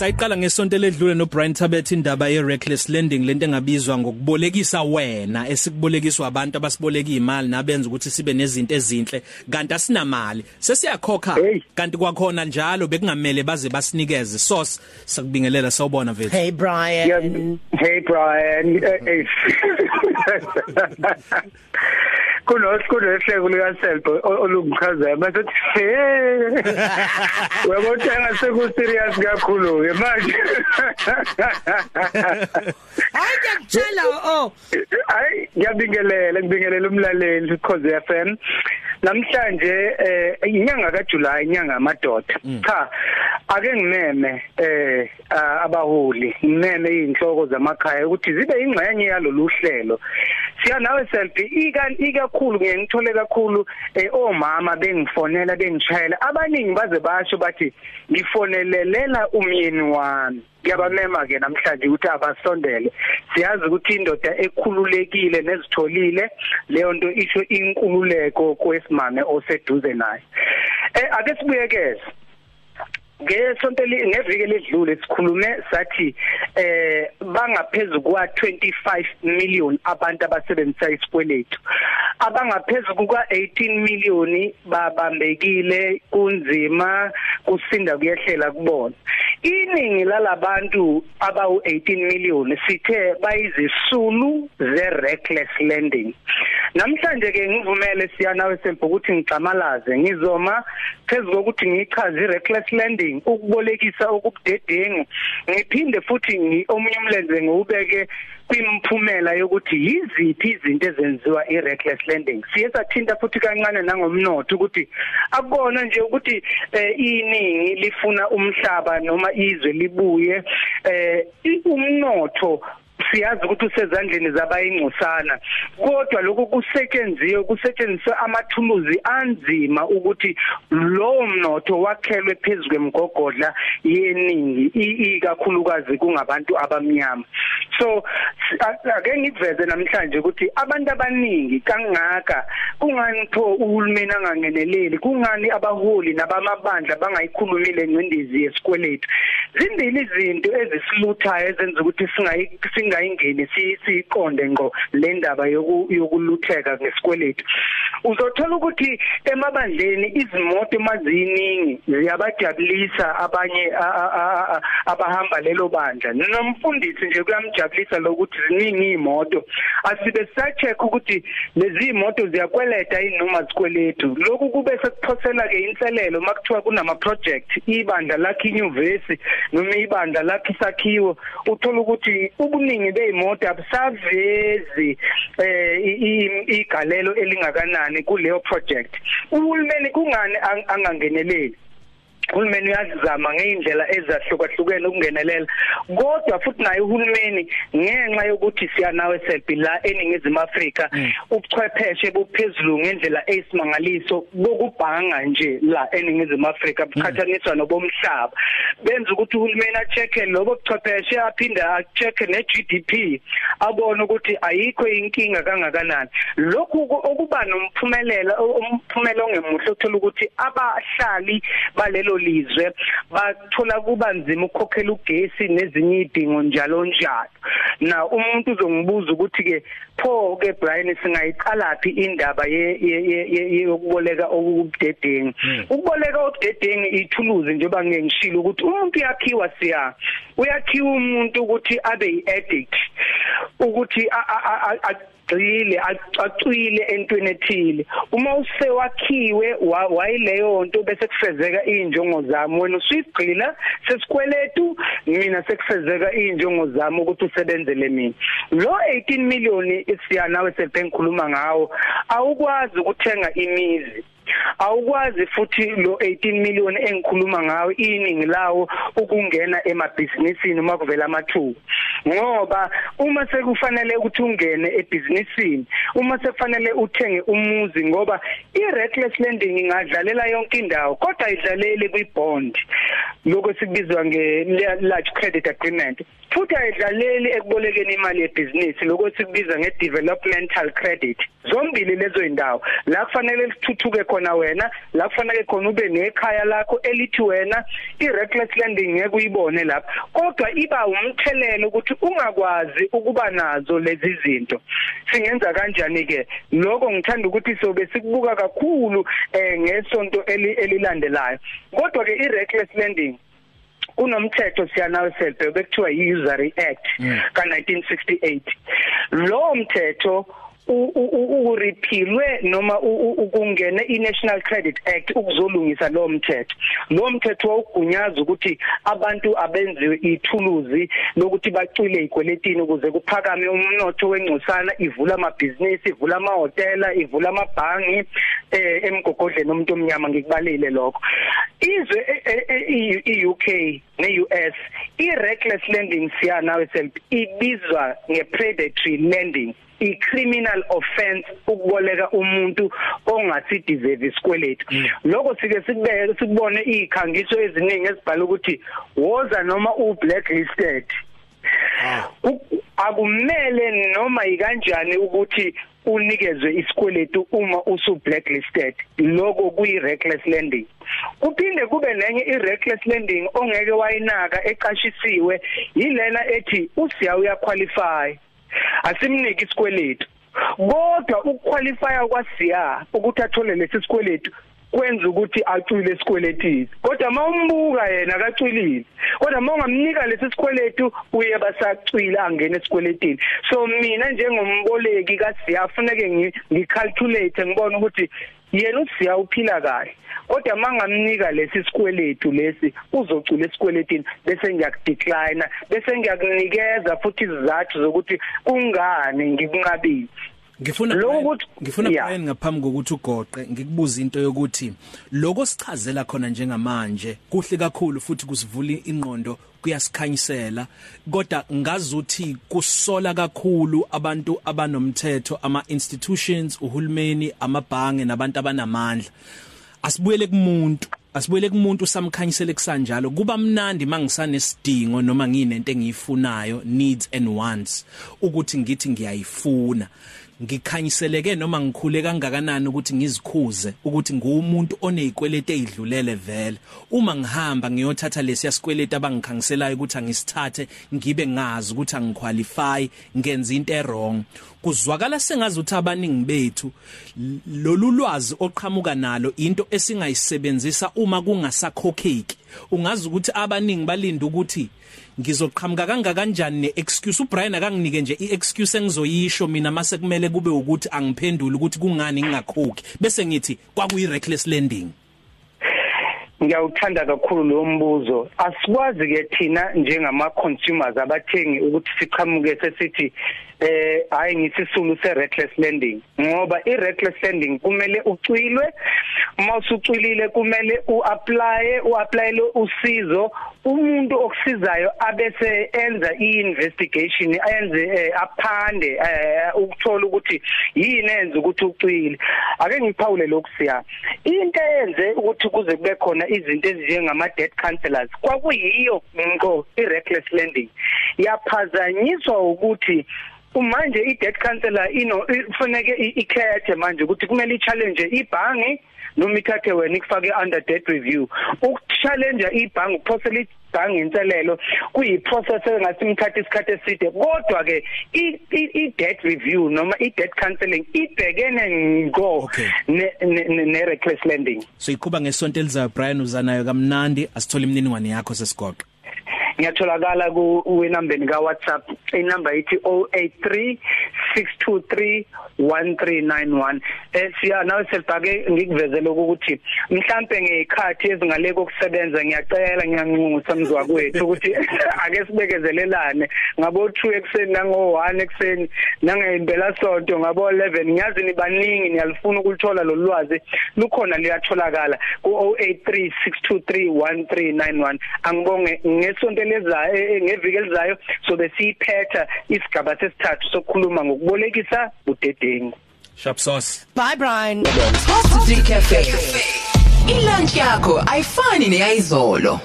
sayiqala ngesonto ledlule no Brian Tabet indaba ye reckless lending lento engabizwa ngokubolekisa wena esikubolekiswa abantu abasiboleka imali nabenza ukuthi sibe nezinto ezinhle kanti asinamali. Sesiyakhokha kanti kwakhona njalo bekungamele baze basinikeze. Source sakubingelela sawubona vethu Hey Brian. Yeah, Hey Brian. kunohleko lika Selbo olungichazela bese uyabona seku serious kakhulu ke manje Hayi ngiyakutshela oh. Hayi ngiyabingelela ngibingelela umlaleli cause FM namhlanje eh inyanga kaJuly inyanga yamadoda mm. cha ake ngineme eh abaholi ngineme inhloko zamakhaya ukuthi zibe ingxenye yalolu hlelo. Siya nawe selfie ika ikakhulu ngiyengithole kakhulu eh omama bengifonela bengishayela. Abaningi baze basho bathi ngifonelelela umyeni wami. Ngiyabamema ke namhlanje ukuthi abasondele. Siyazi ukuthi indoda ekhululekile nezitholile leyo nto isho inkululeko kwesimame oseduze naye. Eh ake sibuyekeze. Ngesonto ngeviki ledlule sikhulume sathi eh bangaphezulu kwa 25 million abantu abasebenzisa isikweletu. Abangaphezulu kuka 18 million babambekile kunzima kusinda kuyehlela kubona. Iningi lalabantu abawu 18 million sithe bayizisulu ze reckless lending. Namhlanje ke ngivumele siyanawe sempo ukuthi ngixamalaze ngizoma phezulu kokuthi ngichaze i-reckless lending ukubolekisa okubudedengu ngiphinde futhi omunye umlenze ngiwubeke kwimphumela yokuthi yiziphi izinto ezenziwa i-reckless lending siye sathinta futhi kancane nangomnotho ukuthi akubona nje ukuthi eh, iningi lifuna umhlaba noma izwe libuye eh umnotho siyazi ukuthi usezandleni zabayingcosana kodwa lokho kusetshenziwe kusetshenziswa amathuluzi anzima ukuthi lowo mnotho wakhelwe phezulu kwemgogodla yeningi ikakhulukazi kungabantu abamnyama. So ake ngiveze namhlanje ukuthi abantu abaningi kangaka kungani pho uhulumeni angangeneleli? Kungani abaholi nabamabandla bangayikhulumile ngcindezi yesikweletu? Zimbili izinto ezisiluthayo ezenza ukuthi singayi singayingeni siqonde ngqo le ndaba yokulutheka ngesikweletu. Uzothola ukuthi emabandleni izimoto maziningi ziyabajabulisa abanye abahamba lelo bandla. Nomfundisi nje kuyamjabulisa lokuthi ziningi imoto asibe sacheck ukuthi lezi imoto ziyakweleta inoma zikweletu lokhu kube sekuphosela ke inselelo makuthiwa kunama project ibandla lakhe inyuvesi noma ibandla lakhe isakhiwo. Uthola ukuthi ubuningi beimoto abusavezi eh igalelo elingakanani kuleyo project. Uhulumeni kungani angangeneleli? Uhulumeni uyazama ngeindlela ezahlukahlukene ukungenelela. Kodwa futhi naye uhulumeni ngenxa yokuthi siyanawe selfie la eningizimu Afrika mm. ubuchwepheshe buphezulu ngendlela eyisimangaliso bokubhanga nje la eningizimu Afrika buqhathaniswa nobomhlaba. Benza ukuthi uhulumeni achecke lobo buchwepheshe aphinda achecke ne GDP abone ukuthi ayikho inkinga kangakanani. Lokhu okuba nomphumelela umphumela ongemuhle uthola ukuthi abahlali balelo lizwe bathola kuba nzima ukukhokhela ugesi nezinye idingo njalo njalo. Na umuntu uzongibuza ukuthi ke pho ke Brian singayiqalapi indaba ye yokuboleka okubudedengu ukuboleka okubudedengu ithuluzi njengoba ngengishilo ukuthi umuntu yakhiwa siya? Uyakhiwa umuntu ukuthi abe yiaddict? Ukuthi agcile acacile entweni ethile. Uma usewakhiwe wayileyo nto bese kufezeka injongo zami. Wena usigcina sesikweletu mina sekufezeka injongo zami ukuthi usebenzele mina. Lo 18 million isiyanawe sebengikhuluma ngawo awukwazi ukuthenga imizi. Awukwazi futhi lo 18 million engikhuluma ngawo iningi lawo ukungena emabhizinisini uma kuvela amathuba. Ngoba uma sekufanele ukuthi ungene ebhizinisini uma sekufanele uthenge umuzi ngoba i-reckless lending ingadlalela yonke indawo kodwa idlalele kwi-bond. Lokho sikubizwa nge-large credit agreement. Futhi ayidlaleli ekubolekeni imali yebhizinisi lokuthi kubiza ngedevelopmental credit. Zombili lezo indawo la kufanele lithuthuke khona wena la kufanele khona ube nekhaya lakho elithi wena i-reckless lending ngeke uyibone lapha. Kodwa iba umthelelo ukuthi ungakwazi ukuba nazo lezi zinto. Singenza kanjani ke lokho ngithanda ukuthi sobe sikubuka kakhulu eh ngesonto elilandelayo. Kodwa ke i-reckless lending kunomthetho siyanawo selbe bekuthiwa i-Usury Act ka 1968 lo mthetho urepealwe noma ukungena iNational Credit Act ukuzolungisa lo mthetho. Lo mthetho wawugunyaza ukuthi abantu abenziwe ithuluzi lokuthi bacwile igweletini ukuze kuphakame umnotho wengcosana ivula amabhizinisi ivula amahotela ivula amabhangi eh emgogodleni umuntu omnyama ngikubalile lokho. Izwe iUK neUS ireckless lending siya nawe self ibizwa ngepredatory lending i-criminal offense ukuboleka umuntu ongathi deserve isikweletu. Lokho sike sikubeke sikubone ikhangiso eziningi ezibhala ukuthi woza noma u blacklisted akumele noma ikanjani ukuthi unikezwe isikweletu uma usu blacklisted lokho kuyi reckless lending. Kuphinde kube nenye i reckless lending ongeke wayinaka eqashisiwe yilena ethi usiya uyaqualify asimniki isikweletu. Kodwa ukuqualifya kwasiya ukuthi athole lesi sikweletu kwenza ukuthi acwile isikweletini kodwa mawumbuka yena akacwilile kodwa mawungamnika lesi sikweletu uye basacwila angena esikweletini. So mina njengomboleki kasiyafuneke ngicalculate ngibone ukuthi yena usiya uphila kahle. Kodwa mangamnika lesi sikweletu lesi uzocula esikweletini bese ngiyakudecline bese ngiyakunikeza futhi izizathu zokuthi kungani ngikunqabile. Ngifuna ngifuna Brian ngaphambi kokuthi ugoqe ngikubuza into yokuthi lokho sichazela khona njengamanje kuhle kakhulu futhi kusivula ingqondo kuyasikhanyisela kodwa ngazuthi kusola kakhulu abantu abanomthetho ama institutions uhulumeni amabhange nabantu abanamandla. Asibuyele kumuntu asibuyele kumuntu samkhanyisele kusanjalo. Kuba mnandi mangisanesidingo noma nginento engiyifunayo needs and wants ukuthi ngithi ngiyayifuna. Ngikhanyiseleke noma ngikhule kangakanani ukuthi ngizikhuze ukuthi ngumuntu onezikwelete ezidlulele vele. Uma ngihamba ngiyothatha lesiya sikwelete abangikhangiselayo ukuthi angisithathe ngibe ngazi ukuthi angiqualify ngenza into errong kuzwakala sengazi ukuthi abaningi bethu lolu lwazi oqhamuka nalo into esingayisebenzisa uma kungasakhokheki ungazi ukuthi abaningi balinda ukuthi ngizoqhamuka kanga kanjani neexcuse. uBrian akanginike nje iexcuse engizoyisho mina mase kumele kube ukuthi angiphendule ukuthi kungani ngingakhokhi. Bese ngithi kwakuyi reckless lending ngiyawuthanda kakhulu lo mbuzo. Asikwazi ke thina njengama consumers abathengi ukuthi siqhamuke sesithi eh hayi ngisisulu se reckless lending ngoba i reckless lending kumele ucwilwe. Mawusucwilile kumele uapply uapplyele usizo. Umuntu okusizayo abese enza iinvestigation ayenze eh, aphande eh, ukuthola ukuthi yini enza ukuthi ucwile. Ake ngiphawule lokhu siya. Into eyenze ukuthi kuze kube khona izinto ezinjengama debt counselors kwakuyiyo ngo i reckless lending yaphazanyiswa ukuthi manje i debt counselor ino kufanele ikhethe manje ukuthi kumele i-challenge ibhangi noma ithathe wena ikufake under debt review. Ukuchallenge ibhangi ukuphosela ibhangi inselelo kuyiprocess engasimthatha isikhathi eside. Kodwa ke i debt review noma i debt counseling ibhekene ngo ne reckless lending. So iqhuba ngesonto elizayo Brian uzanayo kamnandi. Asithola imininingwane yakho sesigoqo ngiyatholakala ku wenambeni ka WhatsApp. Inamba ithi 083 623 1391 eh siya nawe selbhake ngikuvezele ukuthi mhlambe ngekhathi ezingale kokusebenza ngiyacela ngiyanxusa mzwa kwethu ukuthi ake sibekezelelane. Ngabo 2 ekseni nango 1 ekseni nangempela sonto ngabo 11 ngiyazi nibaningi niyalifuna ukulithola lo lwazi. Lukhona liyatholakala ku 083 623 1391 angibonge ngesonto lezayo ngeviki elizayo so besiyiphetha isigaba sesithathu sokukhuluma ngokubolekisa udedengu Sharp sauce. Bye Brian. Positive Cafe. Ilunch yakho ayifani neyizolo.